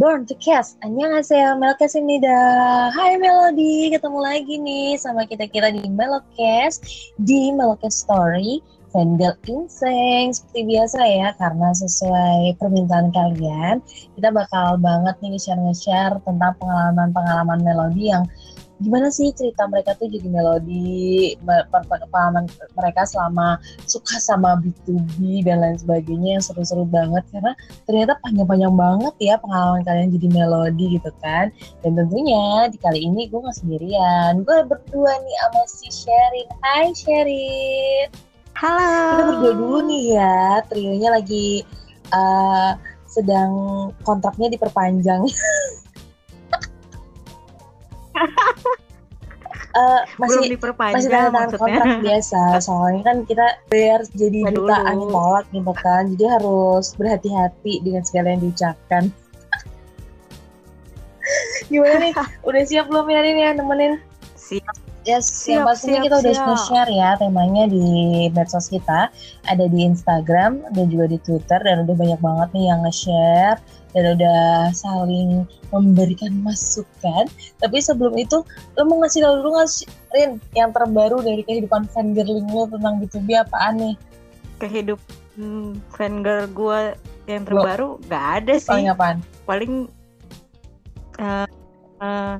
Born to Cast. Annyeonghaseyo, dah. Hai Melody, ketemu lagi nih sama kita-kita di Melocast, di Melocast Story, Fangirl Inseng. Seperti biasa ya, karena sesuai permintaan kalian, kita bakal banget nih share-share tentang pengalaman-pengalaman Melody yang gimana sih cerita mereka tuh jadi melodi pengalaman mereka selama suka sama B2B dan lain sebagainya yang seru-seru banget. Karena ternyata panjang-panjang banget ya pengalaman kalian jadi melodi gitu kan. Dan tentunya di kali ini gue gak sendirian. Gue berdua nih sama si Sherin. Hai Sherin. Halo. Kita berdua dulu nih ya. Trionya lagi uh, sedang kontraknya diperpanjang uh, masih masih tanda tangan kontrak biasa. Soalnya kan kita biar jadi duta angin tolak gitu kan jadi harus berhati-hati dengan segala yang diucapkan. Gimana nih? Udah siap belum ya ini ya nemenin? Siap Yes, siap, yang pastinya kita udah siap. share ya temanya di medsos kita, ada di Instagram dan juga di Twitter dan udah banyak banget nih yang nge-share dan udah saling memberikan masukan. Tapi sebelum itu, lo mau ngasih tau dulu nggak Rin, yang terbaru dari kehidupan fangirling lo tentang B2B apaan nih? Kehidupan hmm, fangirl gue yang terbaru nggak ada sih. Paling apaan? Paling uh, uh,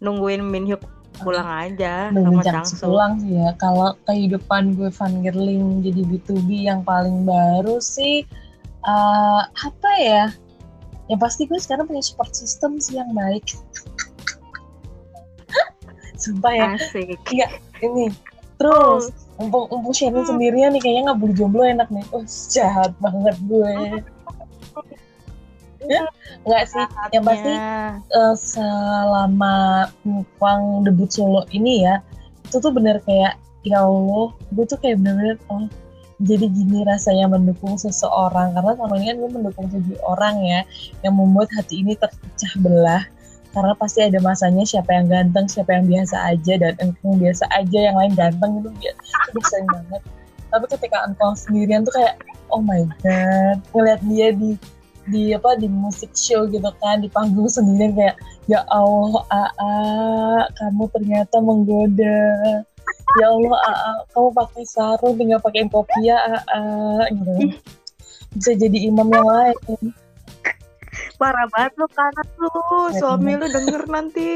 nungguin Minhyuk pulang aja sama Changsu. pulang sih ya. Kalau kehidupan gue fangirling jadi B2B yang paling baru sih uh, apa ya? yang pasti gue sekarang punya support system sih yang baik sumpah ya Asik. iya ini terus oh. mumpung mumpung sharing sendirian nih kayaknya nggak boleh jomblo enak nih oh jahat banget gue ya nggak sih? Yang pasti uh, selama Pang debut solo ini ya itu tuh bener kayak ya Allah gue tuh kayak bener-bener oh jadi gini rasanya mendukung seseorang. Karena selama ini kan gue mendukung tujuh orang ya yang membuat hati ini terpecah belah. Karena pasti ada masanya siapa yang ganteng siapa yang biasa aja dan engkau biasa aja yang lain ganteng itu biasa banget. Tapi ketika engkau sendirian tuh kayak oh my god ngeliat dia di di apa di musik show gitu kan di panggung sendirian kayak ya Allah Aa kamu ternyata menggoda. Ya Allah uh, kamu pakai sarung tinggal pakai kopiah uh, gitu bisa jadi imam yang lain. Parah banget lu karena tuh suami lu denger nanti.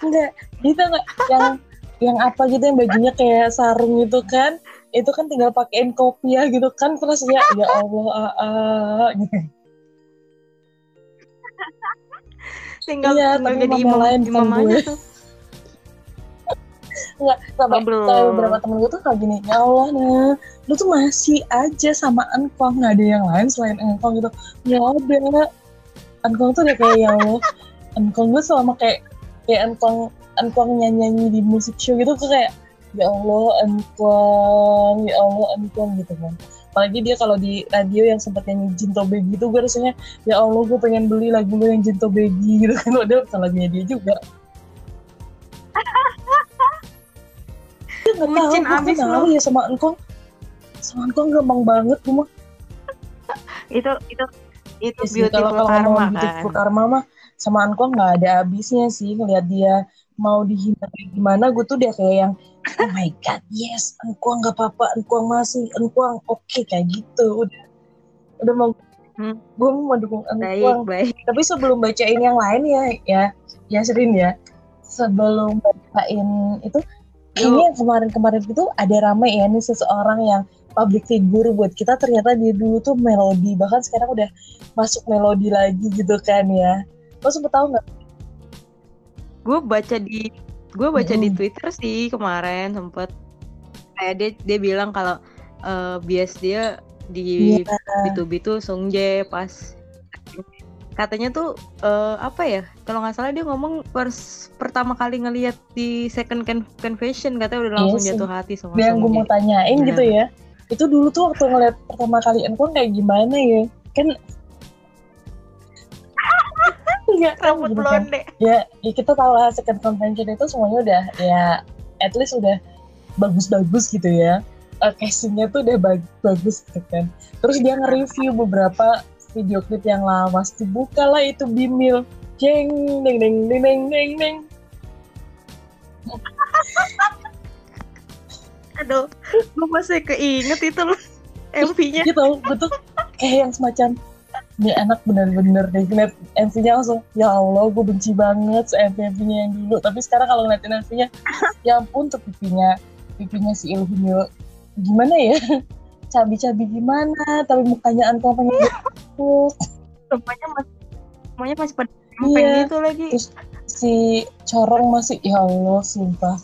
Enggak gitu enggak yang yang apa gitu yang bajunya kayak sarung gitu kan itu kan tinggal pakein kopiah gitu kan terus ya ya Allah uh, uh, gitu tinggal, iya, tinggal jadi imam lain imam aja tuh? Enggak, sampai, beberapa temen gue tuh kayak gini, ya Allah nah, lu tuh masih aja sama engkong, nggak ada yang lain selain engkong gitu. Ya ada, engkong tuh udah kayak ya Allah, engkong gue selama kayak kayak engkong engkong nyanyi-nyanyi di musik show gitu tuh kayak ya Allah engkong, ya Allah engkong gitu kan. Apalagi dia kalau di radio yang sempat nyanyi Jinto Baby itu gue rasanya ya Allah gue pengen beli lagu lu yang Jinto Baby gitu kan. Udah bukan lagunya dia juga. nggak tahu gue abis tahu ya sama engkong sama engkong gampang banget gue itu itu itu yes, beautiful kalau, karma kan beautiful karma mah sama engkong nggak ada habisnya sih ngeliat dia mau dihina gimana gue tuh dia kayak yang oh my god yes engkong nggak apa-apa engkong masih engkong oke okay, kayak gitu udah udah mau hmm. gue mau dukung baik, baik. tapi sebelum bacain yang lain ya ya ya sering ya sebelum bacain itu ini yang kemarin-kemarin itu ada ramai ya nih seseorang yang public figure buat kita ternyata dia dulu tuh melodi bahkan sekarang udah masuk melodi lagi gitu kan ya lo sempet tahu nggak? Gue baca di gue baca hmm. di Twitter sih kemarin sempet kayak dia dia bilang kalau uh, bias dia di yeah. B2B tuh Sungjae pas katanya tuh uh, apa ya kalau nggak salah dia ngomong pers pertama kali ngelihat di second con confession katanya udah langsung iya jatuh hati sama yang gue mau tanyain nah. gitu ya itu dulu tuh waktu ngeliat pertama kali Enkong kayak gimana ya kan Enggak, rambut gitu kan. blonde. Ya, ya kita tahu lah second convention itu semuanya udah ya at least udah bagus-bagus gitu ya. Uh, casingnya tuh udah bagus gitu kan. Terus dia nge-review beberapa video klip yang lama dibukalah itu bimil jeng deng deng deng deng deng deng aduh gue masih keinget itu loh MV-nya gitu betul kayak yang semacam ini anak bener-bener deh. Ngeliat MV-nya langsung ya Allah gue benci banget MV-nya yang dulu. Tapi sekarang kalau ngeliatin MV-nya ya ampun tuh pipinya pipinya si Ilham gimana ya? Cabi-cabi gimana? Tapi mukanya Anto pengen gitu semuanya masih semuanya masih pada iya. gitu lagi. Terus si corong masih ya Allah sumpah.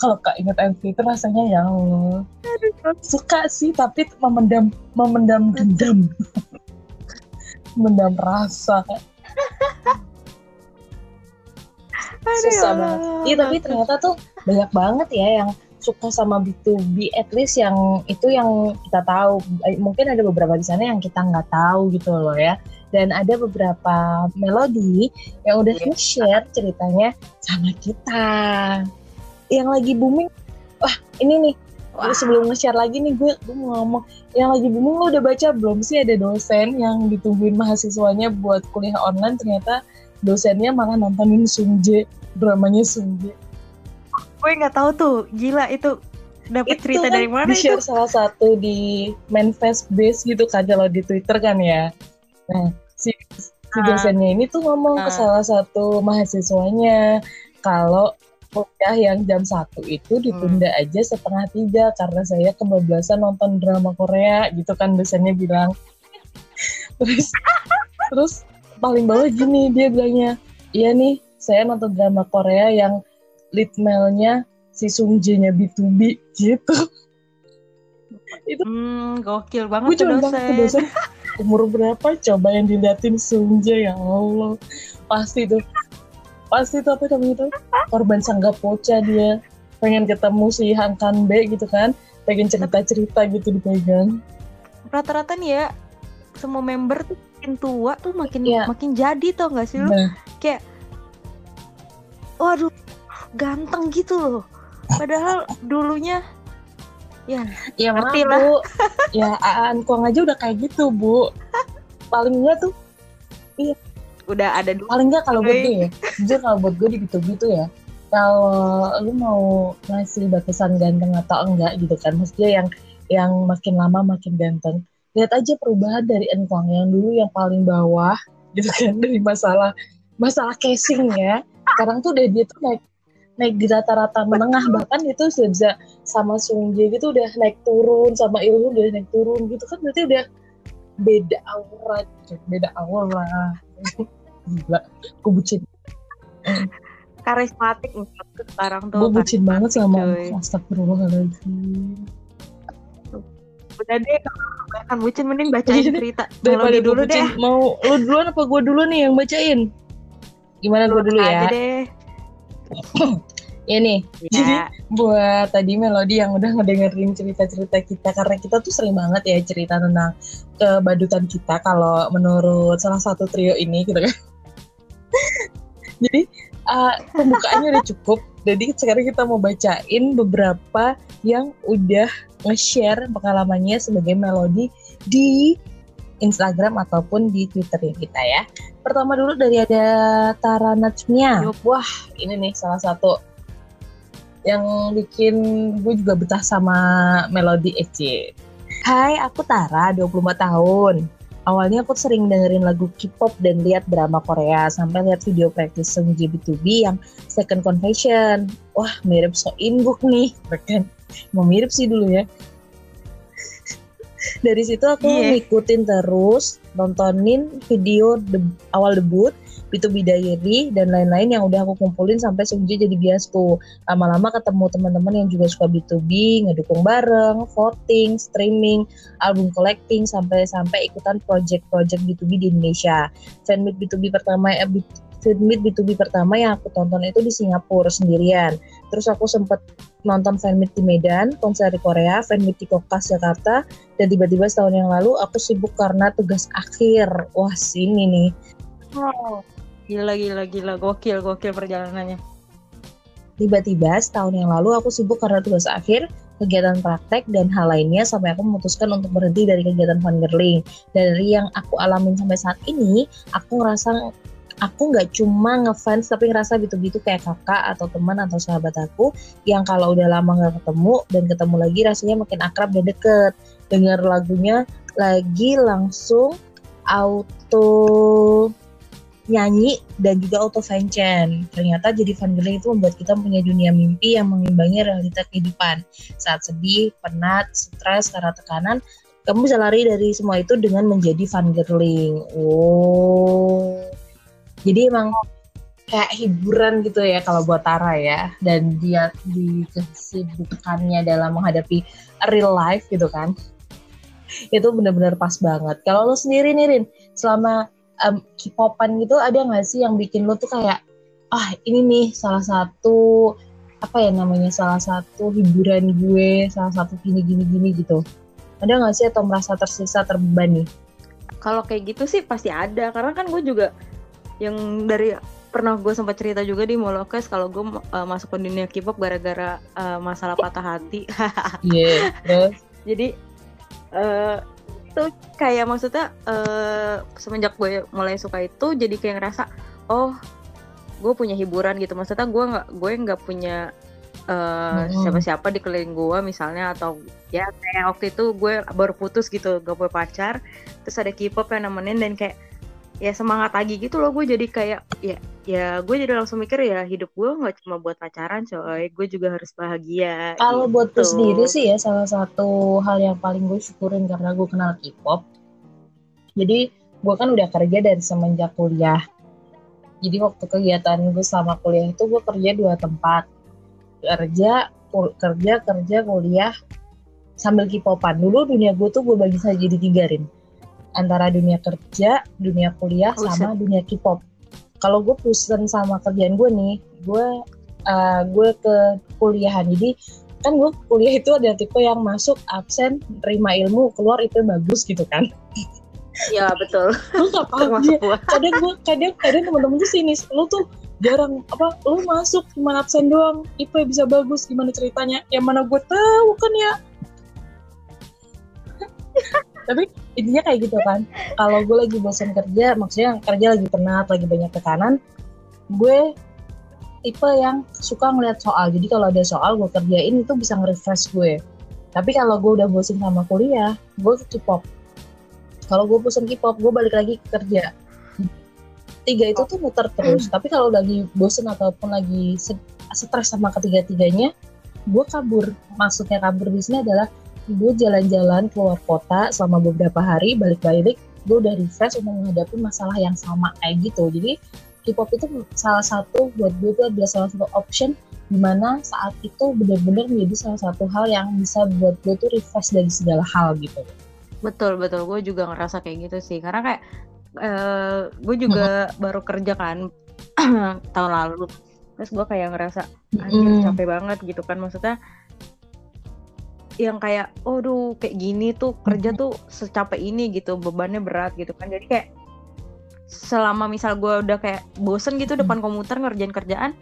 Kalau kak inget MV itu rasanya ya Allah. Suka sih tapi memendam memendam dendam memendam rasa. Susah banget. Iya tapi ternyata tuh banyak banget ya yang suka sama B2B at least yang itu yang kita tahu. Eh, mungkin ada beberapa di sana yang kita nggak tahu gitu loh ya. Dan ada beberapa melodi yang udah yeah. share ceritanya sama kita. Yang lagi booming wah ini nih Wah. sebelum nge-share lagi nih gue, gue mau ngomong yang lagi booming lo udah baca belum sih ada dosen yang ditungguin mahasiswanya buat kuliah online ternyata dosennya malah nontonin Sungje dramanya Sungje gue nggak tahu tuh gila itu dapat cerita kan dari mana di share itu? salah satu di manifest base gitu kan kalau di Twitter kan ya nah si si ah. dosennya ini tuh ngomong uh. ke ah. salah satu mahasiswanya kalau kuliah yang jam satu itu ditunda hmm. aja setengah tiga karena saya kebablasan nonton drama Korea gitu kan dosennya bilang terus terus paling bawah gini dia bilangnya iya nih saya nonton drama Korea yang lead mailnya si Sungji-nya B2B gitu. itu hmm, gokil banget gue cuma dosen. Umur berapa coba yang diliatin Sungji ya Allah. Pasti tuh. Pasti tuh apa namanya itu? Korban sanggap poca dia. Pengen ketemu si Hangkan B gitu kan. Pengen cerita-cerita gitu dipegang. Rata-rata nih ya semua member tuh makin tua tuh makin ya. makin jadi tau gak sih lu? Nah. Kayak waduh ganteng gitu loh padahal dulunya ya ya mati lah bu ya Aan Kuang aja udah kayak gitu bu paling enggak tuh iya udah ada dulu paling enggak kalau buat gue ya jujur kalau buat gue gitu gitu ya kalau lu mau ngasih batasan ganteng atau enggak gitu kan maksudnya yang yang makin lama makin ganteng lihat aja perubahan dari Enkwang yang dulu yang paling bawah gitu kan dari masalah masalah casing ya sekarang tuh udah dia tuh naik naik di rata-rata menengah bahkan itu sudah bisa sama Sungji gitu udah naik turun sama Ilmu udah naik turun gitu kan berarti udah beda aura beda aura gila aku bucin. Karismatik sekarang tuh gue bucin banget sama astagfirullahaladzim. Udah deh kan bucin mending bacain cerita. Daripada dulu bucin, deh. Mau lu duluan apa gue dulu nih yang bacain? Gimana gue dulu ya? deh ya nih ya. jadi buat tadi melodi yang udah ngedengerin cerita-cerita kita karena kita tuh sering banget ya cerita tentang kebadutan kita kalau menurut salah satu trio ini gitu kan jadi uh, pembukaannya udah cukup jadi sekarang kita mau bacain beberapa yang udah nge-share pengalamannya sebagai melodi di Instagram ataupun di Twitter kita ya. Pertama dulu dari ada Tara Najmia. Wah, ini nih salah satu yang bikin gue juga betah sama melodi EC. Hai, aku Tara, 24 tahun. Awalnya aku sering dengerin lagu K-pop dan lihat drama Korea sampai lihat video practice Sung JB2B yang Second Confession. Wah, mirip So In Book nih, kan? Mau mirip sih dulu ya dari situ aku yeah. ngikutin terus nontonin video de awal debut itu Diary dan lain-lain yang udah aku kumpulin sampai Sungji jadi biasku lama-lama ketemu teman-teman yang juga suka B2B ngedukung bareng voting streaming album collecting sampai-sampai ikutan project-project B2B di Indonesia fanmeet B2B pertama eh, fanmeet B2B pertama yang aku tonton itu di Singapura sendirian. Terus aku sempat nonton fanmeet di Medan, konser di Korea, fanmeet di Kokas Jakarta, dan tiba-tiba setahun yang lalu aku sibuk karena tugas akhir. Wah, sini nih. Oh, gila gila gila, gokil gokil perjalanannya. Tiba-tiba setahun yang lalu aku sibuk karena tugas akhir, kegiatan praktek dan hal lainnya sampai aku memutuskan untuk berhenti dari kegiatan fangirling. Dari yang aku alamin sampai saat ini, aku ngerasa aku nggak cuma ngefans tapi ngerasa gitu-gitu kayak kakak atau teman atau sahabat aku yang kalau udah lama nggak ketemu dan ketemu lagi rasanya makin akrab dan deket dengar lagunya lagi langsung auto nyanyi dan juga auto fanchan. Ternyata jadi fangirling itu membuat kita punya dunia mimpi yang mengimbangi realita kehidupan. Saat sedih, penat, stres karena tekanan, kamu bisa lari dari semua itu dengan menjadi fangirling. Oh. Jadi emang kayak hiburan gitu ya kalau buat Tara ya dan dia di kesibukannya dalam menghadapi real life gitu kan itu benar-benar pas banget kalau lo sendiri nih Rin selama um, K-popan gitu ada nggak sih yang bikin lo tuh kayak ah ini nih salah satu apa ya namanya salah satu hiburan gue salah satu gini gini gini gitu. Ada nggak sih atau merasa tersisa terbebani kalau kayak gitu sih pasti ada karena kan gue juga yang dari pernah gue sempat cerita juga di Molokes kalau gue uh, masuk ke dunia K-pop gara-gara uh, masalah patah hati. Iya, yeah, terus? Jadi uh, itu kayak maksudnya uh, semenjak gue mulai suka itu jadi kayak ngerasa oh gue punya hiburan gitu maksudnya gue nggak gue nggak punya uh, mm-hmm. siapa-siapa di keliling gue misalnya atau ya kayak waktu itu gue baru putus gitu gak punya pacar terus ada K-pop yang nemenin dan kayak ya semangat lagi gitu loh gue jadi kayak ya ya gue jadi langsung mikir ya hidup gue nggak cuma buat pacaran coy gue juga harus bahagia kalau gitu. buat gue sendiri sih ya salah satu hal yang paling gue syukurin karena gue kenal K-pop. Jadi gue kan udah kerja dari semenjak kuliah. Jadi waktu kegiatan gue selama kuliah itu gue kerja dua tempat. Kerja kerja kerja kuliah sambil K-popan. Dulu dunia gue tuh gue bagi saja jadi tiga rin antara dunia kerja, dunia kuliah, oh, sama dunia K-pop. Kalau gue pusing sama kerjaan gue nih, gue uh, gue ke kuliahan. Jadi kan gue kuliah itu ada tipe yang masuk absen, terima ilmu, keluar itu bagus gitu kan. Ya betul. Lu gak paham ya. Kadang gue kadang kadang teman-teman tuh sini, lu tuh jarang apa lu masuk cuma absen doang itu bisa bagus gimana ceritanya yang mana gue tahu kan ya tapi intinya kayak gitu kan. Kalau gue lagi bosan kerja maksudnya kerja lagi penat lagi banyak tekanan gue tipe yang suka ngeliat soal. Jadi kalau ada soal gue kerjain itu bisa nge-refresh gue. Tapi kalau gue udah bosan sama kuliah gue ke K-pop. Kalau gue bosan K-pop gue balik lagi ke kerja. Tiga itu tuh muter terus. Tapi kalau lagi bosan ataupun lagi stres sama ketiga-tiganya gue kabur. Maksudnya kabur di sini adalah gue jalan-jalan keluar kota selama beberapa hari balik-balik gue udah refresh untuk menghadapi masalah yang sama kayak gitu. Jadi K-pop itu salah satu buat gue itu adalah salah satu option di mana saat itu benar-benar menjadi salah satu hal yang bisa buat gue tuh refresh dari segala hal gitu. Betul betul. Gue juga ngerasa kayak gitu sih. Karena kayak uh, gue juga hmm. baru kerja kan tahun lalu. Terus gue kayak ngerasa anjir capek banget gitu kan. Maksudnya yang kayak oh duh kayak gini tuh kerja tuh secapek ini gitu bebannya berat gitu kan jadi kayak selama misal gue udah kayak bosen gitu depan komputer ngerjain kerjaan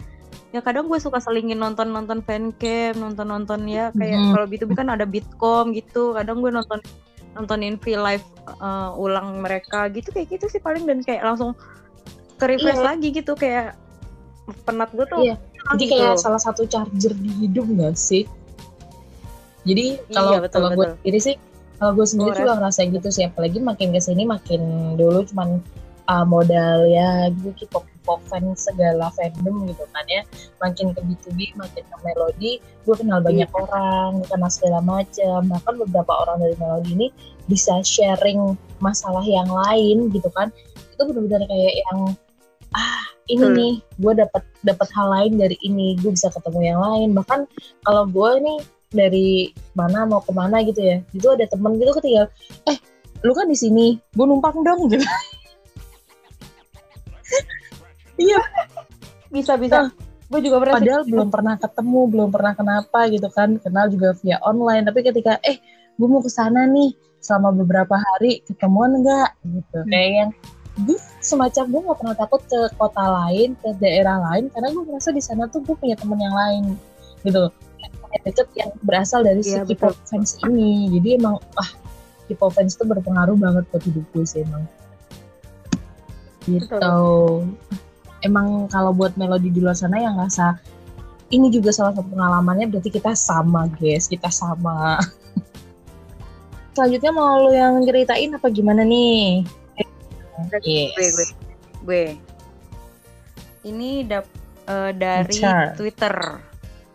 ya kadang gue suka selingin nonton nonton fancam nonton nonton ya kayak hmm. kalau gitu kan ada bitcom gitu kadang gue nonton nontonin free live uh, ulang mereka gitu kayak gitu sih paling dan kayak langsung ke refresh yeah. lagi gitu kayak penat gue tuh yeah. jadi gitu. kayak salah satu charger di hidup gak sih jadi kalau iya, kalau gue sendiri sih kalau gue sendiri juga ngerasa gitu sih. Apalagi makin ke sini makin dulu cuman uh, modal ya gitu K-pop pop fan segala fandom gitu kan ya. Makin ke B2B makin ke melodi gue kenal banyak yeah. orang kenal segala macam bahkan beberapa orang dari melodi ini bisa sharing masalah yang lain gitu kan. Itu benar-benar kayak yang ah ini hmm. nih gue dapat dapat hal lain dari ini gue bisa ketemu yang lain. Bahkan kalau gue nih dari mana mau ke mana gitu ya. Itu ada temen gitu ketika eh lu kan di sini gue numpang dong gitu. Iya. Bisa bisa. Nah, gue juga pernah padahal belum pernah ketemu belum pernah kenapa gitu kan. Kenal juga via online. Tapi ketika eh gue mau ke sana nih selama beberapa hari ketemuan enggak gitu. Hmm. kayak yang gue semacam gue gak pernah takut ke kota lain ke daerah lain karena gue merasa di sana tuh gue punya temen yang lain gitu deket yang berasal dari yeah, si K-pop fans ini. Jadi emang ah K-pop fans itu berpengaruh banget buat hidup gue sih emang. Gitu. Betul. emang kalau buat melodi di luar sana yang ngerasa ini juga salah satu pengalamannya berarti kita sama guys. Kita sama. Selanjutnya mau lo yang ceritain apa gimana nih? Yes. gue gue gue. Ini dap uh, dari. Twitter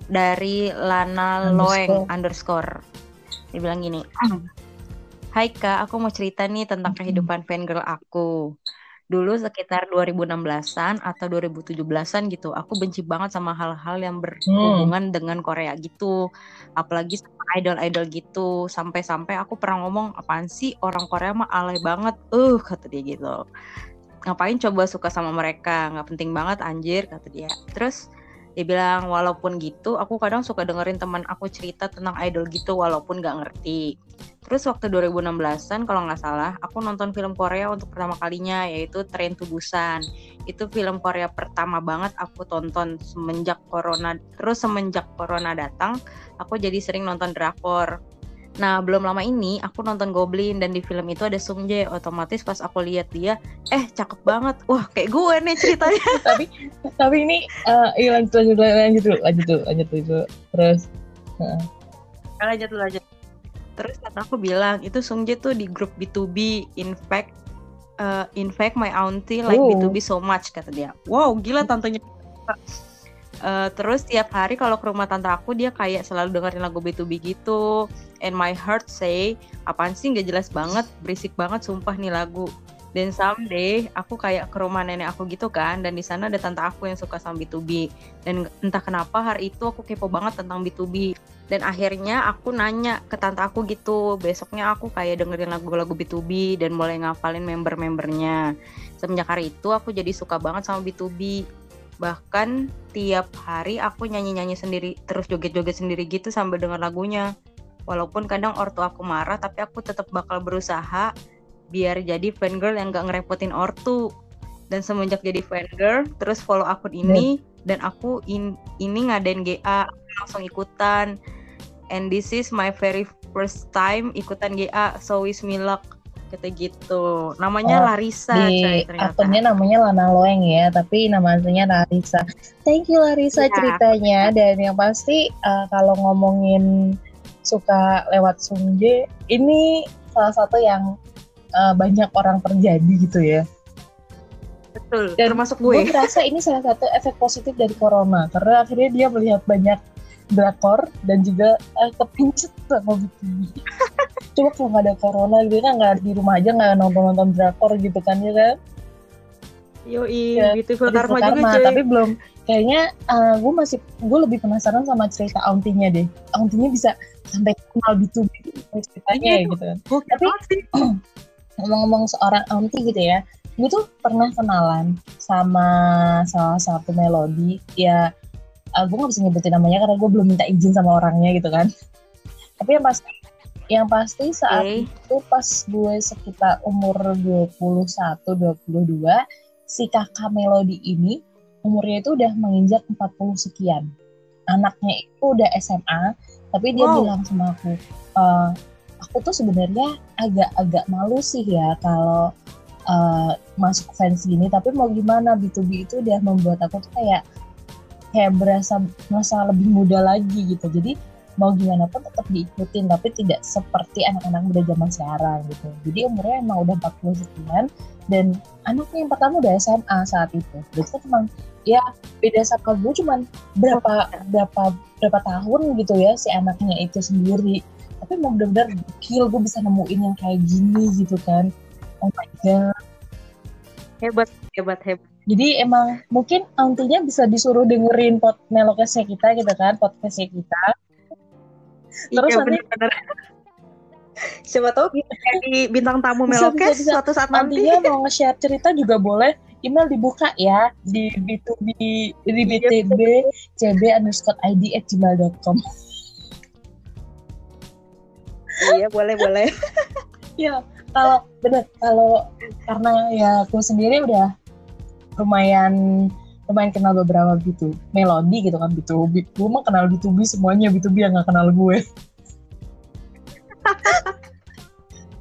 dari Lana Loeng underscore. dia bilang gini Hai kak, aku mau cerita nih tentang kehidupan fangirl aku. Dulu sekitar 2016-an atau 2017-an gitu aku benci banget sama hal-hal yang berhubungan hmm. dengan Korea gitu. Apalagi sama idol-idol gitu. Sampai-sampai aku pernah ngomong apaan sih? Orang Korea mah alay banget uh kata dia gitu. Ngapain coba suka sama mereka? Nggak penting banget anjir kata dia. Terus dia bilang walaupun gitu aku kadang suka dengerin teman aku cerita tentang idol gitu walaupun gak ngerti. Terus waktu 2016an kalau nggak salah aku nonton film Korea untuk pertama kalinya yaitu Train to Busan. Itu film Korea pertama banget aku tonton semenjak corona terus semenjak corona datang aku jadi sering nonton drakor Nah, belum lama ini aku nonton Goblin dan di film itu ada Sung Jae. Otomatis pas aku lihat dia, eh cakep banget. Wah, kayak gue nih ceritanya. tapi tapi ini uh, iya lanjut lanjut lanjut dulu, lanjut dulu, lanjut dulu. Terus uh. lanjut lanjut. Terus kata aku bilang, itu Sung Jae tuh di grup B2B. In fact, uh, in fact my auntie like oh. B2B so much kata dia. Wow, gila tantenya. Uh, terus tiap hari kalau ke rumah tante aku dia kayak selalu dengerin lagu B2B gitu. And my heart say, apaan sih nggak jelas banget, berisik banget sumpah nih lagu. Dan someday aku kayak ke rumah nenek aku gitu kan, dan di sana ada tante aku yang suka sama B2B. Dan entah kenapa hari itu aku kepo banget tentang B2B. Dan akhirnya aku nanya ke tante aku gitu, besoknya aku kayak dengerin lagu-lagu B2B dan mulai ngafalin member-membernya. Semenjak hari itu aku jadi suka banget sama B2B bahkan tiap hari aku nyanyi-nyanyi sendiri terus joget-joget sendiri gitu sambil denger lagunya. Walaupun kadang ortu aku marah tapi aku tetap bakal berusaha biar jadi fan girl yang gak ngerepotin ortu. Dan semenjak jadi fan girl terus follow akun ini dan aku in, ini ngadain GA langsung ikutan. And this is my very first time ikutan GA so wish me luck kata gitu. Namanya oh, Larissa di akunnya namanya Lana Loeng ya tapi nama aslinya Larissa. Thank you Larissa ya. ceritanya. Dan yang pasti uh, kalau ngomongin suka lewat Sungje ini salah satu yang uh, banyak orang terjadi gitu ya. Betul dan termasuk gue. gue merasa ini salah satu efek positif dari corona karena akhirnya dia melihat banyak drakor dan juga uh, kepincut sama BTV. Coba kalau nggak ada corona gitu kan nggak di rumah aja nggak nonton nonton drakor gitu kan ya kan? Yo ya, Beautiful Karma, Karma juga cuy. Tapi belum kayaknya uh, gue masih gue lebih penasaran sama cerita auntinya deh. Auntinya bisa sampai kenal gitu ceritanya iya, gitu kan. Tapi ngomong-ngomong seorang auntie gitu ya, gue tuh pernah kenalan sama salah satu melodi ya uh, gue gak bisa nyebutin namanya karena gue belum minta izin sama orangnya gitu kan tapi yang pasti yang pasti saat okay. itu pas gue sekitar umur 21 22 si kakak Melody ini umurnya itu udah menginjak 40 sekian anaknya itu udah SMA tapi dia wow. bilang sama aku uh, aku tuh sebenarnya agak-agak malu sih ya kalau uh, masuk fans gini tapi mau gimana B2B itu udah membuat aku tuh kayak kayak berasa merasa lebih muda lagi gitu. Jadi mau gimana pun tetap diikutin tapi tidak seperti anak-anak muda zaman sekarang gitu. Jadi umurnya emang udah 40 sekian dan anaknya yang pertama udah SMA saat itu. Jadi kan emang ya beda sama gue cuman berapa berapa berapa tahun gitu ya si anaknya itu sendiri. Tapi mau bener-bener gokil gue bisa nemuin yang kayak gini gitu kan. Oh my god. Hebat hebat hebat jadi emang mungkin nantinya bisa disuruh dengerin pot melokesnya kita gitu kan, podcastnya kita. Terus iya, nanti bener -bener. siapa tahu jadi bintang tamu melokes suatu saat nanti. Nantinya mau nge-share cerita juga boleh. Email dibuka ya di b2b di btb cb underscore id at gmail.com. iya boleh boleh. ya kalau bener kalau karena ya aku sendiri udah lumayan lumayan kenal beberapa gitu melodi gitu kan gitu gue mah kenal B2B semuanya B2B yang gak kenal gue.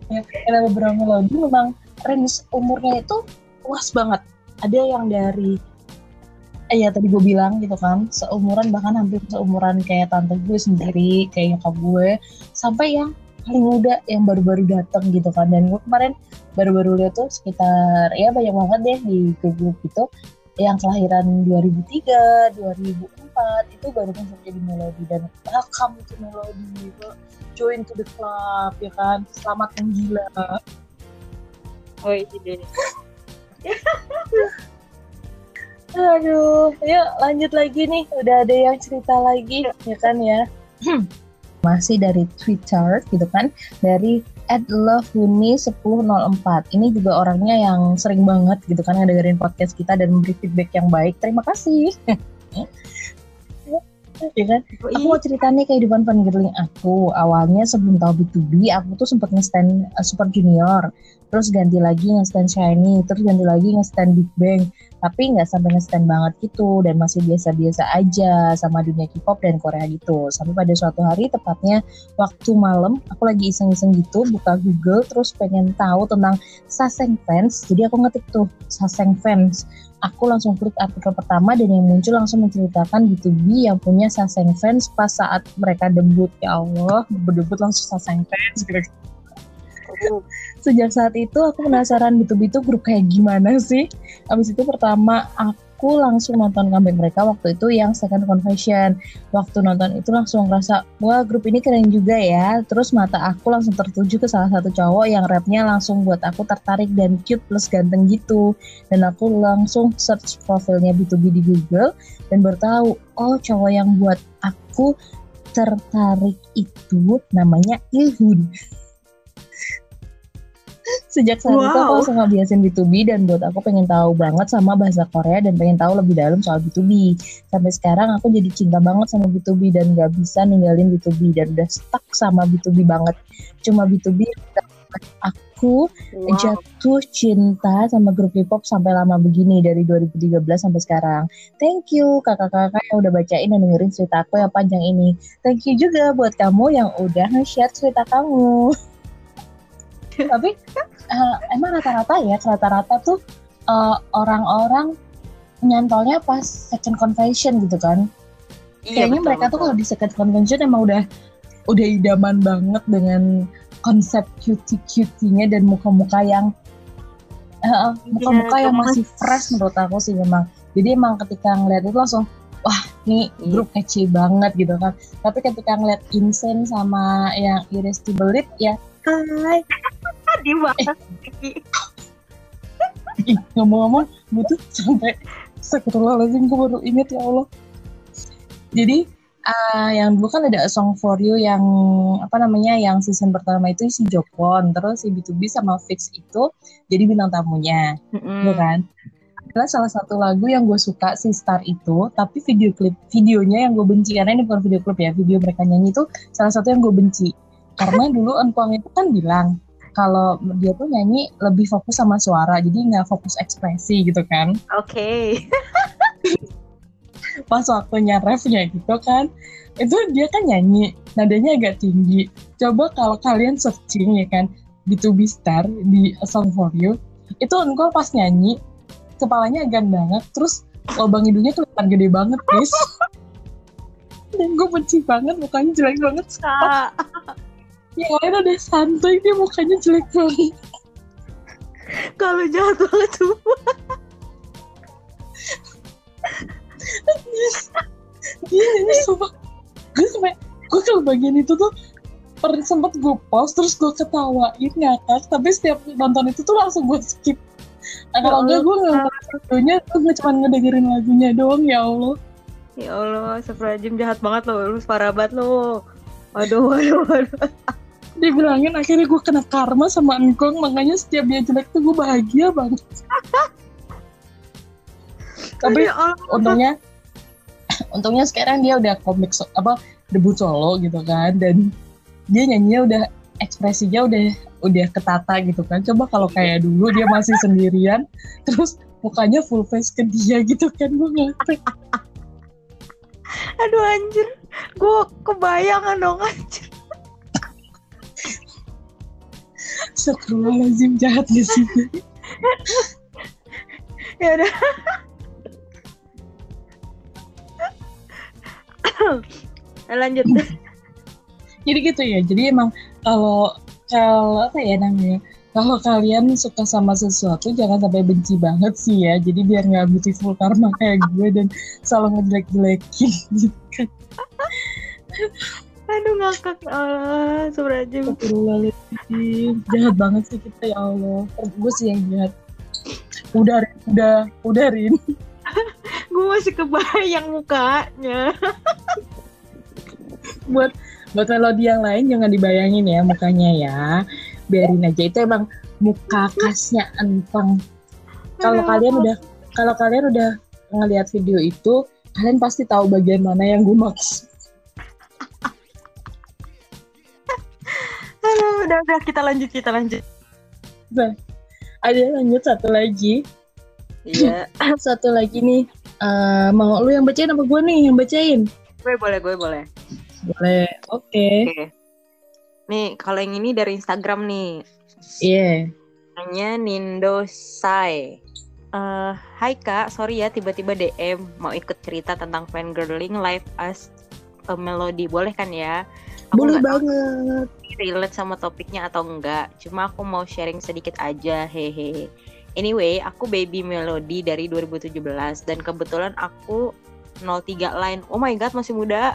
Ya, kenal beberapa melodi memang range umurnya itu luas banget. Ada yang dari eh ya tadi gue bilang gitu kan seumuran bahkan hampir seumuran kayak tante gue sendiri kayak nyokap gue sampai yang paling muda yang baru-baru datang gitu kan. Dan gue kemarin baru-baru lihat tuh sekitar ya banyak banget deh di grup gitu yang kelahiran 2003, 2004 itu baru masuk jadi melodi dan welcome to melodi gitu. Join to the club ya kan. Selamat menggila. Oh iya. Aduh, yuk lanjut lagi nih. Udah ada yang cerita lagi ya kan ya. Masih dari Twitter gitu kan. Dari at lovehuni 1004 ini juga orangnya yang sering banget gitu kan ngedengerin podcast kita dan memberi feedback yang baik. Terima kasih ya kan? Aku mau cerita nih kehidupan fangirling aku. Awalnya sebelum tahu B2B aku tuh sempat nge-stand uh, Super Junior. Terus ganti lagi nge-stand Shiny terus ganti lagi nge-stand Big Bang. Tapi nggak sampai nge-stand banget gitu dan masih biasa-biasa aja sama dunia K-pop dan Korea gitu. Sampai pada suatu hari tepatnya waktu malam aku lagi iseng-iseng gitu buka Google terus pengen tahu tentang Saseng Fans. Jadi aku ngetik tuh Saseng Fans aku langsung klik artikel pertama dan yang muncul langsung menceritakan B2B yang punya Saseng Fans pas saat mereka debut. Ya Allah debut langsung Saseng Fans gitu. Sejak saat itu aku penasaran B2B itu grup kayak gimana sih? Abis itu pertama aku langsung nonton comeback mereka waktu itu yang second confession. Waktu nonton itu langsung ngerasa wah grup ini keren juga ya. Terus mata aku langsung tertuju ke salah satu cowok yang rapnya langsung buat aku tertarik dan cute plus ganteng gitu. Dan aku langsung search profilnya B2B di Google dan baru tahu oh cowok yang buat aku tertarik itu namanya Ilhun Sejak saat wow. itu aku langsung ngabiasin B2B dan buat aku pengen tahu banget sama bahasa Korea dan pengen tahu lebih dalam soal B2B. Sampai sekarang aku jadi cinta banget sama B2B dan gak bisa ninggalin B2B dan udah stuck sama B2B banget. Cuma B2B aku wow. jatuh cinta sama grup K-pop sampai lama begini dari 2013 sampai sekarang. Thank you kakak-kakak yang udah bacain dan dengerin cerita aku yang panjang ini. Thank you juga buat kamu yang udah nge-share cerita kamu. tapi uh, emang rata-rata ya rata-rata tuh uh, orang-orang nyantolnya pas second convention gitu kan iya, kayaknya betul, mereka betul. tuh kalau di second convention emang udah udah idaman banget dengan konsep cutie cutinya dan muka-muka yang uh, muka-muka ya, yang masih fresh menurut aku sih memang jadi emang ketika ngeliat itu langsung wah iya. grup kece banget gitu kan tapi ketika ngeliat Insane sama yang Irresistible ya hai di banget eh. ngomong-ngomong gue tuh sampai Astagfirullahaladzim gue baru inget ya Allah jadi uh, yang dulu kan ada A Song For You yang apa namanya yang season pertama itu si Jokon terus si B2B sama Fix itu jadi bintang tamunya mm-hmm. ya kan adalah salah satu lagu yang gue suka si Star itu tapi video klip videonya yang gue benci karena ini bukan video klip ya video mereka nyanyi itu salah satu yang gue benci karena dulu Engkuang itu kan bilang kalau dia tuh nyanyi lebih fokus sama suara jadi nggak fokus ekspresi gitu kan. Oke. Okay. pas waktunya refnya gitu kan itu dia kan nyanyi nadanya agak tinggi. Coba kalau kalian searching ya kan B2B Star di A Song For You itu engkau pas nyanyi kepalanya agak banget terus lubang hidungnya kelihatan gede banget guys dan gue benci banget mukanya jelek banget yang lain udah santai dia mukanya jelek banget. Kalau jahat banget semua dia nyanyi sumpah. Gue sampai gue kalau bagian itu tuh per sempet gue post terus gue ketawain ngakak tapi setiap nonton itu tuh langsung gue skip. Nah, kalau enggak gue lagunya tuh gue cuma ngedengerin lagunya doang ya Allah. Ya Allah Seprajim jahat banget loh lu parah banget lo. Waduh waduh waduh dibilangin akhirnya gue kena karma sama engkong makanya setiap dia jelek tuh gue bahagia banget. Tapi untungnya untungnya sekarang dia udah komik so, apa debut solo gitu kan dan dia nyanyinya udah ekspresinya udah udah ketata gitu kan. Coba kalau kayak dulu dia masih sendirian terus mukanya full face ke dia gitu kan gue ngeliat aduh anjir. Gue kebayangan dong anjir Astagfirullahaladzim jahat di sini ya udah. Lanjut. Jadi gitu ya jadi emang kalau kalau apa ya namanya kalau kalian suka sama sesuatu jangan sampai benci banget sih ya. Jadi biar nggak beautiful karma kayak gue dan selalu ngejelek-jelekin gitu kan aduh ngakak. Allah Astagfirullahaladzim. Jahat banget sih kita ya Allah. Gue sih yang jahat. Udah udah udah Rin. Gue masih kebayang mukanya. Buat buat melodi yang lain jangan dibayangin ya mukanya ya. Biarin aja. Itu emang muka khasnya empang kalau kalian udah kalau kalian udah ngeliat video itu kalian pasti tahu bagian mana yang gue maksud udah udah kita lanjut kita lanjut nah, ada lanjut satu lagi iya satu lagi nih uh, mau lu yang bacain apa gue nih yang bacain gue boleh gue boleh boleh. Oke. Okay. Okay. Nih, kalau yang ini dari Instagram nih. Iya. Yeah. Namanya Nindo Sai. Uh, Hai kak, sorry ya tiba-tiba DM mau ikut cerita tentang fangirling live as a melody. Boleh kan ya? Aku Boleh banget. Relate sama topiknya atau enggak. Cuma aku mau sharing sedikit aja. Hehe. Anyway, aku baby melody dari 2017 dan kebetulan aku 03 line. Oh my god, masih muda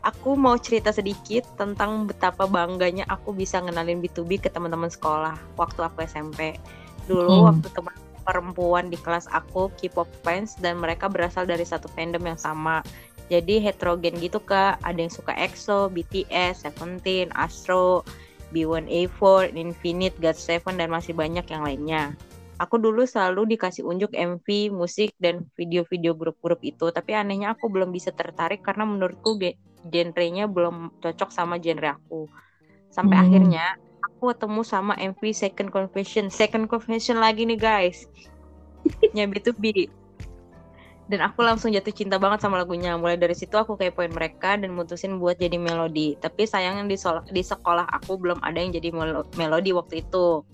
aku mau cerita sedikit tentang betapa bangganya aku bisa ngenalin B2B ke teman-teman sekolah waktu aku SMP. Dulu hmm. waktu teman perempuan di kelas aku K-pop fans dan mereka berasal dari satu fandom yang sama. Jadi heterogen gitu kak, ada yang suka EXO, BTS, Seventeen, Astro, B1A4, Infinite, GOT7 dan masih banyak yang lainnya. Aku dulu selalu dikasih unjuk MV, musik, dan video-video grup-grup itu, tapi anehnya aku belum bisa tertarik karena menurutku genrenya belum cocok sama genre aku. Sampai hmm. akhirnya aku ketemu sama MV Second Confession. Second Confession lagi nih guys. Nya B2B dan aku langsung jatuh cinta banget sama lagunya. Mulai dari situ aku kayak poin mereka dan mutusin buat jadi melodi. Tapi sayangnya di, di sekolah aku belum ada yang jadi melodi waktu itu.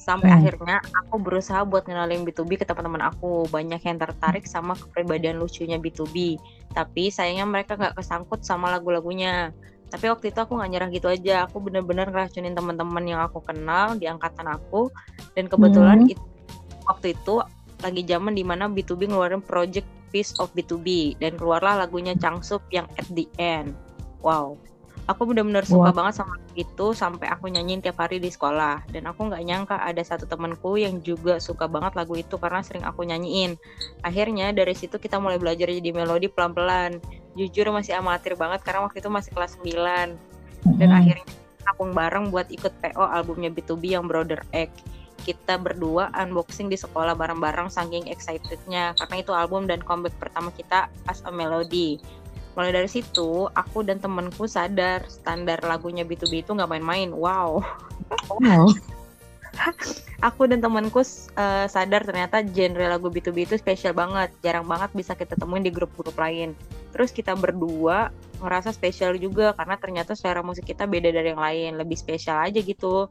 Sampai hmm. akhirnya aku berusaha buat ngenalin B2B ke teman-teman aku. Banyak yang tertarik sama kepribadian lucunya B2B tapi sayangnya mereka nggak kesangkut sama lagu-lagunya. Tapi waktu itu aku nggak nyerah gitu aja. Aku bener-bener ngeracunin teman-teman yang aku kenal di angkatan aku. Dan kebetulan hmm. itu, waktu itu lagi zaman di mana B2B ngeluarin project Piece of B2B dan keluarlah lagunya Changsup yang At the End. Wow. Aku benar-benar suka wow. banget sama itu sampai aku nyanyiin tiap hari di sekolah. Dan aku nggak nyangka ada satu temanku yang juga suka banget lagu itu karena sering aku nyanyiin. Akhirnya dari situ kita mulai belajar jadi melodi pelan-pelan. Jujur masih amatir banget karena waktu itu masih kelas 9 dan mm-hmm. akhirnya aku bareng buat ikut PO albumnya B2B yang Brother Egg kita berdua unboxing di sekolah bareng-bareng saking excitednya. Karena itu album dan comeback pertama kita as a melody. Mulai dari situ aku dan temenku sadar standar lagunya B2B itu nggak main-main. Wow. Oh. aku dan temenku uh, sadar ternyata genre lagu B2B itu spesial banget. Jarang banget bisa kita temuin di grup-grup lain. Terus kita berdua ngerasa spesial juga karena ternyata selera musik kita beda dari yang lain. Lebih spesial aja gitu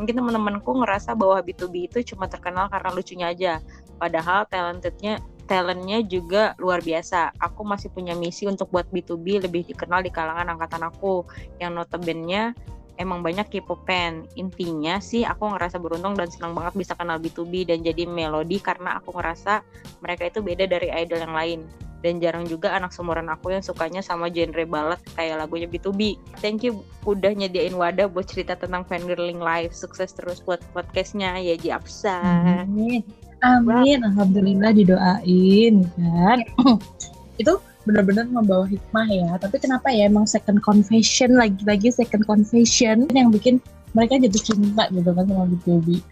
mungkin teman-temanku ngerasa bahwa B2B itu cuma terkenal karena lucunya aja padahal talentednya talentnya juga luar biasa. Aku masih punya misi untuk buat B2B lebih dikenal di kalangan angkatan aku yang notabene emang banyak K-pop fan. Intinya sih aku ngerasa beruntung dan senang banget bisa kenal B2B dan jadi melodi karena aku ngerasa mereka itu beda dari idol yang lain. Dan jarang juga anak seumuran aku yang sukanya sama genre ballad kayak lagunya B2B. Thank you udah nyediain wadah buat cerita tentang fangirling live. Sukses terus buat podcastnya ya Ji Apsa. Amin. Amin, alhamdulillah didoain kan. itu benar-benar membawa hikmah ya. Tapi kenapa ya emang second confession lagi-lagi second confession yang bikin mereka jatuh cinta gitu kan sama Baby.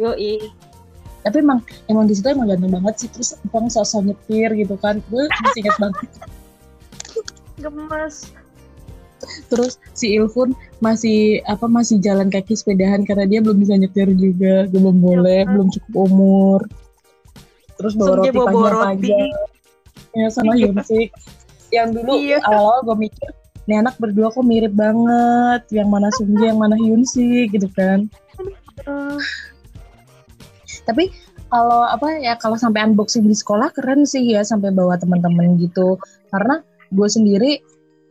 Yo Tapi emang emang di situ emang ganteng banget sih terus emang sosok nyetir gitu kan. Gue masih inget banget. Gemes. terus si Ilfun masih apa masih jalan kaki sepedahan karena dia belum bisa nyetir juga belum boleh ya, belum cukup umur terus bawa roti panjang-panjang ya sama iya. Hyunsik yang dulu iya. awal-awal gue mikir ini anak berdua kok mirip banget yang mana Sunggi yang mana Hyunsik gitu kan tapi kalau apa ya kalau sampai unboxing di sekolah keren sih ya sampai bawa teman-teman gitu. Karena gue sendiri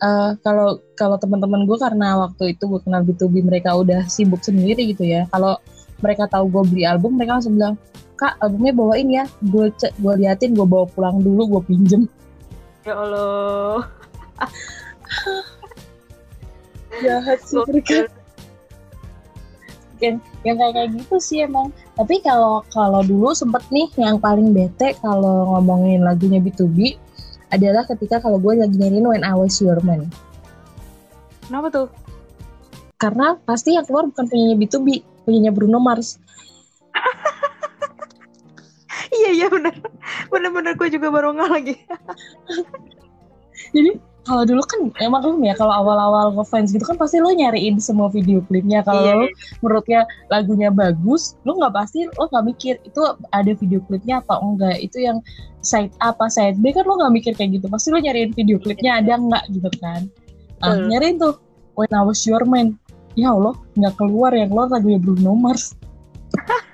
uh, kalau kalau teman-teman gue karena waktu itu gue kenal B2B mereka udah sibuk sendiri gitu ya. Kalau mereka tahu gue beli album mereka langsung bilang kak albumnya bawain ya. Gue cek gue liatin gue bawa pulang dulu gue pinjem. Ya allah. Jahat sih mereka yang yang kayak kayak gitu sih emang tapi kalau kalau dulu sempet nih yang paling bete kalau ngomongin lagunya B2B adalah ketika kalau gue lagi nyanyiin When I Was Your Man. Kenapa tuh? Karena pasti yang keluar bukan penyanyi B2B, penyanyi Bruno Mars. iya iya benar, benar-benar gue juga baru nggak lagi. Jadi kalau dulu kan emang lu ya kalau awal-awal ngefans gitu kan pasti lo nyariin semua video klipnya. Kalau yeah. menurutnya lagunya bagus lo nggak pasti lo nggak mikir itu ada video klipnya atau enggak. Itu yang side A apa side B kan lo nggak mikir kayak gitu. Pasti lo nyariin video klipnya ada enggak gitu kan. Nah hmm. nyariin tuh When I Was Your Man. Ya Allah nggak keluar yang keluar lagunya Bruno Mars.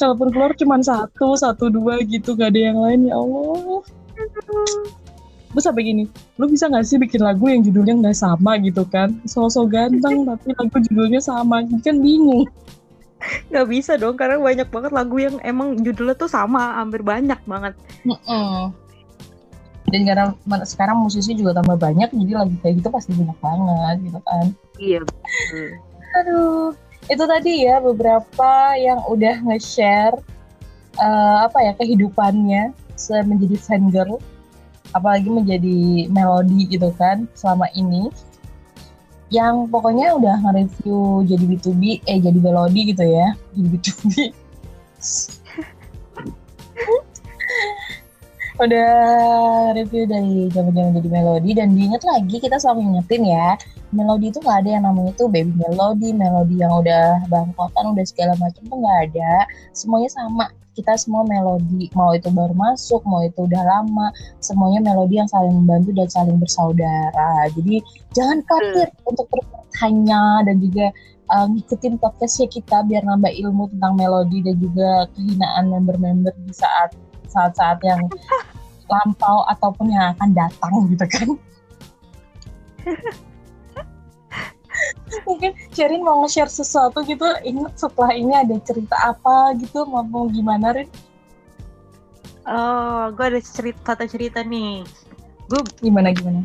Kalaupun keluar cuma satu satu dua gitu gak ada yang lain ya Allah Terus sampai gini, lu bisa gak sih bikin lagu yang judulnya nggak sama gitu kan? Sosok ganteng tapi lagu judulnya sama, kan bingung. Gak bisa dong, karena banyak banget lagu yang emang judulnya tuh sama, hampir banyak banget. Mm -mm. Dan karena sekarang musisi juga tambah banyak, jadi lagu kayak gitu pasti banyak banget gitu kan. Iya. Aduh, itu tadi ya beberapa yang udah nge-share uh, apa ya kehidupannya menjadi fangirl apalagi menjadi melodi gitu kan selama ini. Yang pokoknya udah nge-review jadi B2B eh jadi melodi gitu ya jadi B2B udah review dari zaman-zaman jadi melodi dan diinget lagi kita selalu ingetin ya melodi itu nggak ada yang namanya tuh baby melodi melodi yang udah bangkotan udah segala macam tuh nggak ada. Semuanya sama kita semua melodi. Mau itu baru masuk mau itu udah lama semuanya melodi yang saling membantu dan saling bersaudara. Jadi jangan khawatir hmm. untuk bertanya dan juga uh, ngikutin podcastnya kita biar nambah ilmu tentang melodi dan juga kehinaan member-member di saat saat-saat yang lampau ataupun yang akan datang gitu kan mungkin Sherin mau nge-share sesuatu gitu ingat setelah ini ada cerita apa gitu mau, mau gimana Rin? Oh, gue ada cerita satu cerita nih. Gue gimana gimana?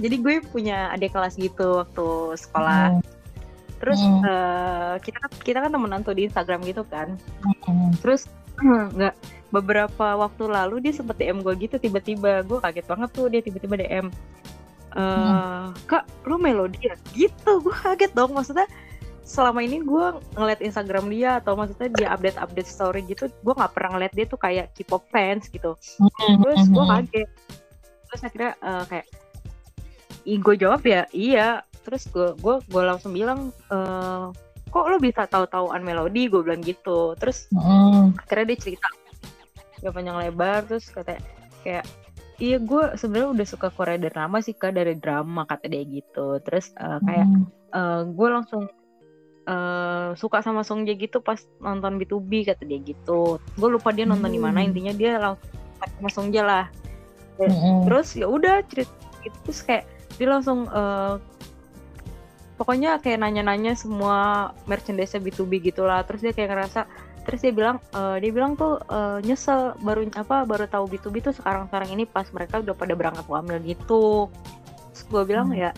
Jadi gue punya adik kelas gitu waktu sekolah. Hmm. Terus hmm. Uh, kita kita kan temenan tuh di Instagram gitu kan. Hmm. Terus nggak beberapa waktu lalu dia sempet DM gue gitu tiba-tiba gue kaget banget tuh dia tiba-tiba DM uh, kak lo melodi ya? Gitu gue kaget dong. Maksudnya selama ini gue ngeliat Instagram dia atau maksudnya dia update update story gitu gue nggak pernah ngeliat dia tuh kayak K-pop fans gitu. Terus gue kaget. Terus akhirnya uh, kayak Ih, gue jawab ya iya. Terus gue gue gue langsung bilang e, kok lo bisa tahu-tahuan melodi? Gue bilang gitu. Terus mm. akhirnya dia cerita gak panjang lebar terus kata kayak Iya gue sebenarnya udah suka Korea dari lama sih kak dari drama kata dia gitu. Terus uh, kayak hmm. uh, eh, gue langsung uh, suka sama Song Jae gitu pas nonton B2B kata dia gitu. Gue lupa dia nonton hmm. di mana hmm. intinya dia langsung sama Song Jae lah. Hmm. Terus ya udah cerita gitu terus kayak dia langsung uh, pokoknya kayak nanya-nanya semua merchandise B2B gitulah. Terus dia kayak ngerasa terus dia bilang uh, dia bilang tuh uh, nyesel baru apa baru tahu B2B tuh sekarang sekarang ini pas mereka udah pada berangkat wamil gitu. Terus gue bilang hmm. ya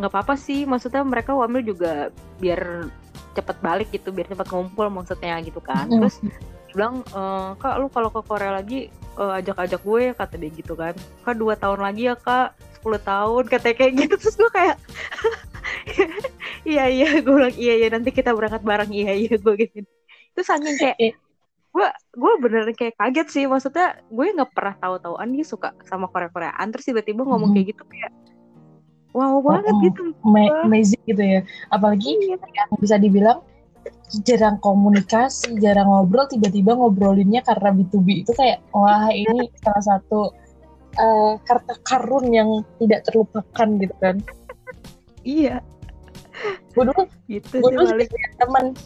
nggak apa-apa sih maksudnya mereka wamil juga biar cepet balik gitu biar cepet ngumpul maksudnya gitu kan. Hmm. terus dia bilang e, kak lu kalau ke Korea lagi uh, ajak-ajak gue kata dia gitu kan. Kak dua tahun lagi ya kak 10 tahun kata kayak gitu. Terus gue kayak iya iya gue bilang iya iya nanti kita berangkat bareng. Iya iya gue gitu itu saking kayak gue gue bener kayak kaget sih. Maksudnya gue nggak pernah tahu-tahuan dia suka sama Korea-Koreaan. Terus tiba-tiba ngomong hmm. kayak gitu kayak wow banget oh, gitu. Amazing gitu ya. Apalagi iya. yang bisa dibilang jarang komunikasi jarang ngobrol tiba-tiba ngobrolinnya karena B2B itu kayak wah ini salah satu uh, harta karun yang tidak terlupakan gitu kan. Iya. Gue dulu gitu gue dulu teman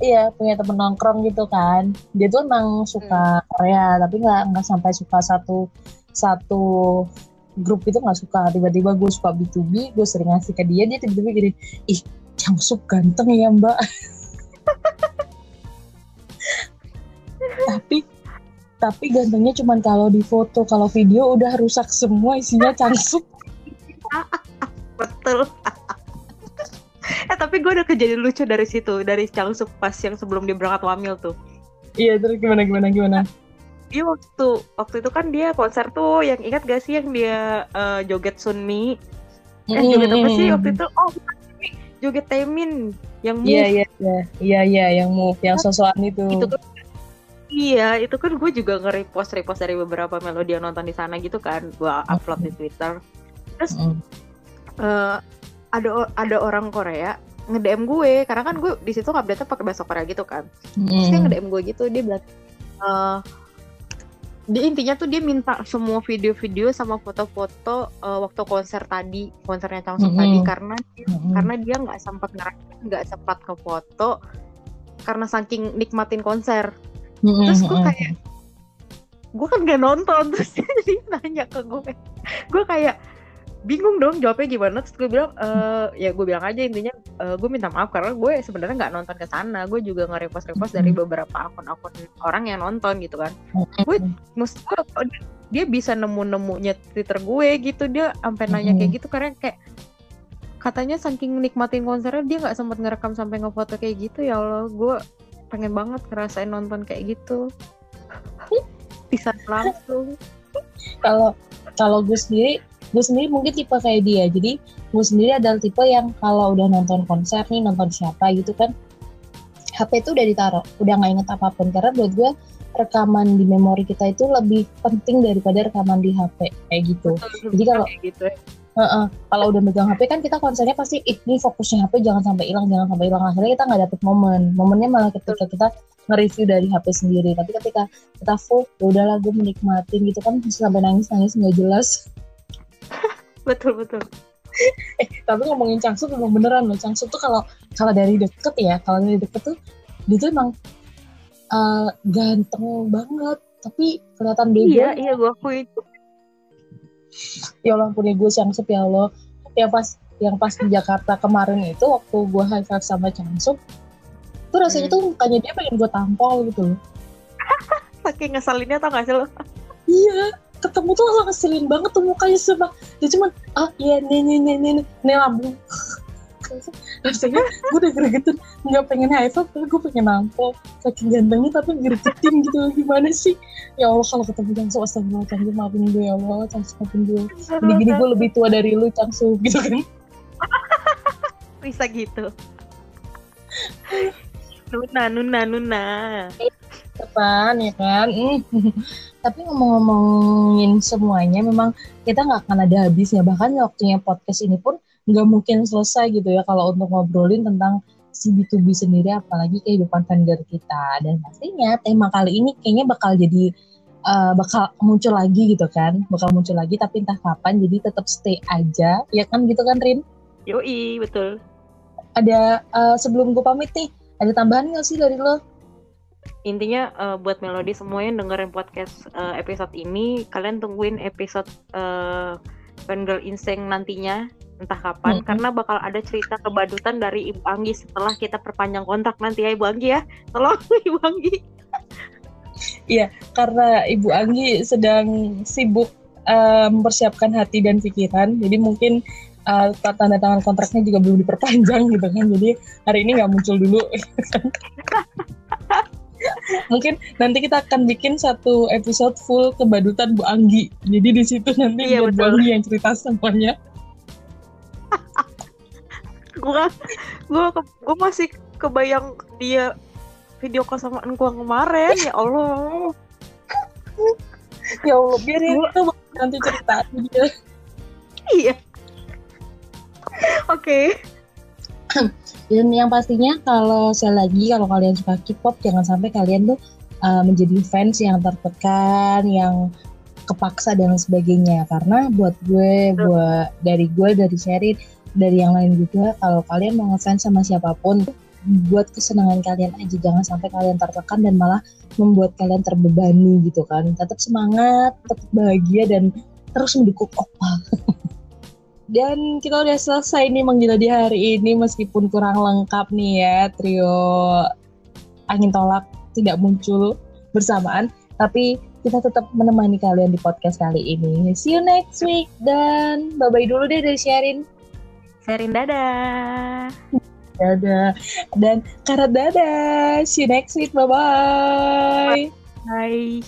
iya punya temen nongkrong gitu kan. Dia tuh emang suka hmm. Korea tapi nggak nggak sampai suka satu satu grup itu nggak suka. Tiba-tiba gue suka B2B gue sering ngasih ke dia dia tiba-tiba gini ih Changsuk ganteng ya mbak. Tapi tapi gantengnya cuma kalau di foto kalau video udah rusak semua isinya Changsuk betul eh tapi gue udah kejadian lucu dari situ dari Changsuk pas yang sebelum dia berangkat wamil tuh. Iya terus gimana gimana gimana? Dia waktu waktu itu kan dia konser tuh yang ingat gak sih yang dia uh, joget Sunmi? Eh mm, joget apa sih waktu itu? Oh joget Temin yang iya iya iya. Iya iya yang move yang sosokan itu. itu kan Iya, itu kan gue juga nge-repost repost dari beberapa melodi yang nonton di sana gitu kan, gue upload di Twitter. Terus mm. uh, ada ada orang Korea nge-DM gue karena kan gue di situ update pakai bahasa Korea gitu kan mm. terus dia nge-DM gue gitu dia bilang uh, dia intinya tuh dia minta semua video-video sama foto-foto uh, waktu konser tadi konsernya Changsung mm -hmm. tadi karena dia, mm -hmm. karena dia nggak sempat nggak sempat ke foto karena saking nikmatin konser mm -hmm. terus gue kayak gue kan gak nonton terus dia nanya ke gue gue kayak bingung dong jawabnya gimana? Terus gue bilang e, ya gue bilang aja intinya e, gue minta maaf karena gue sebenarnya nggak nonton ke sana. Gue juga nge repost repost dari beberapa akun-akun orang yang nonton gitu kan. Gue mesti oh, dia bisa nemu nemunya twitter gue gitu dia sampai nanya kayak gitu karena kayak katanya saking nikmatin konsernya dia nggak sempat ngerekam sampai ngefoto kayak gitu. Ya allah gue pengen banget ngerasain nonton kayak gitu. Bisa langsung. Kalau kalau gue sendiri gue sendiri mungkin tipe kayak dia. Jadi gue sendiri adalah tipe yang kalau udah nonton konser nih nonton siapa gitu kan HP itu udah ditaruh. Udah nggak inget apa pun. Karena buat gue rekaman di memori kita itu lebih penting daripada rekaman di HP kayak gitu. Jadi kalau gitu ya. Uh -uh. Kalau udah megang HP kan kita konsernya pasti ini fokusnya HP jangan sampai hilang jangan sampai hilang. Akhirnya kita nggak dapet momen. Momennya malah ketika kita nge-review dari HP sendiri. Tapi ketika kita full ya udahlah gue menikmatin gitu kan sampai nangis nangis nggak jelas betul betul. Eh tapi ngomongin Changsub memang beneran loh. Changsub tuh kalau kalau dari deket ya kalau dari deket tuh dia tuh emang uh, ganteng banget. Tapi kelihatan bego. Iya iya gue akui itu. Ya Allah punya gue Changsub ya Allah. Yang pas yang pas di Jakarta kemarin itu waktu gue high five sama Changsub tuh rasanya hmm. tuh mukanya dia pengen gue tampol gitu loh. Saking ngeselinnya tau gak sih lo? Iya ketemu tuh langsung ngeselin banget tuh mukanya sama dia cuma ah iya nih nih nih nih nih lambung rasanya gue udah gregetin nggak pengen high five tapi gue pengen nampol saking gantengnya tapi gregetin gitu gimana sih? Ya Allah kalau ketemu Cangsu astagfirullah Cangsu maafin gue ya Allah Cangsu maafin gue gini gini gue lebih tua dari lu Cangsu gitu kan? Bisa gitu. Nuna Nuna Nuna depan ya kan? Tapi ngomong-ngomongin semuanya memang kita nggak akan ada habisnya. Bahkan waktunya podcast ini pun nggak mungkin selesai gitu ya kalau untuk ngobrolin tentang si B2B sendiri apalagi kehidupan vendor kita. Dan pastinya tema kali ini kayaknya bakal jadi uh, bakal muncul lagi gitu kan? Bakal muncul lagi tapi entah kapan jadi tetap stay aja. Ya kan gitu kan Rin? Yoi betul. Ada uh, sebelum gue pamit nih ada tambahan nggak sih dari lo intinya uh, buat melodi semuanya dengerin podcast uh, episode ini kalian tungguin episode uh, Fangirl Inseng nantinya entah kapan -hmm. karena bakal ada cerita kebadutan dari Ibu Anggi setelah kita perpanjang kontrak nanti ya Ibu Anggi ya tolong Ibu Anggi Iya, karena Ibu Anggi sedang sibuk uh, mempersiapkan hati dan pikiran, jadi mungkin uh, tanda tangan kontraknya juga belum diperpanjang gitu kan. Jadi hari ini nggak muncul dulu. Mungkin nanti kita akan bikin satu episode full kebadutan Bu Anggi. Jadi di situ nanti iya, Bu Anggi yang cerita semuanya. gua gua gua masih kebayang dia video call sama gua kemarin ya Allah ya Allah biar itu nanti cerita dia iya oke okay. dan yang pastinya kalau saya lagi kalau kalian suka K-pop jangan sampai kalian tuh uh, menjadi fans yang tertekan yang kepaksa dan sebagainya. Karena buat gue buat dari gue dari Sherin dari yang lain juga kalau kalian mau ngefans sama siapa pun buat kesenangan kalian aja. Jangan sampai kalian tertekan dan malah membuat kalian terbebani gitu kan. Tetap semangat tetap bahagia dan terus mendukung opa dan kita udah selesai nih menggila di hari ini meskipun kurang lengkap nih ya trio angin tolak tidak muncul bersamaan tapi kita tetap menemani kalian di podcast kali ini see you next week dan bye bye dulu deh dari sharing Serin dadah. Dadah. Dan Karat dadah. See you next week. Bye-bye. Bye.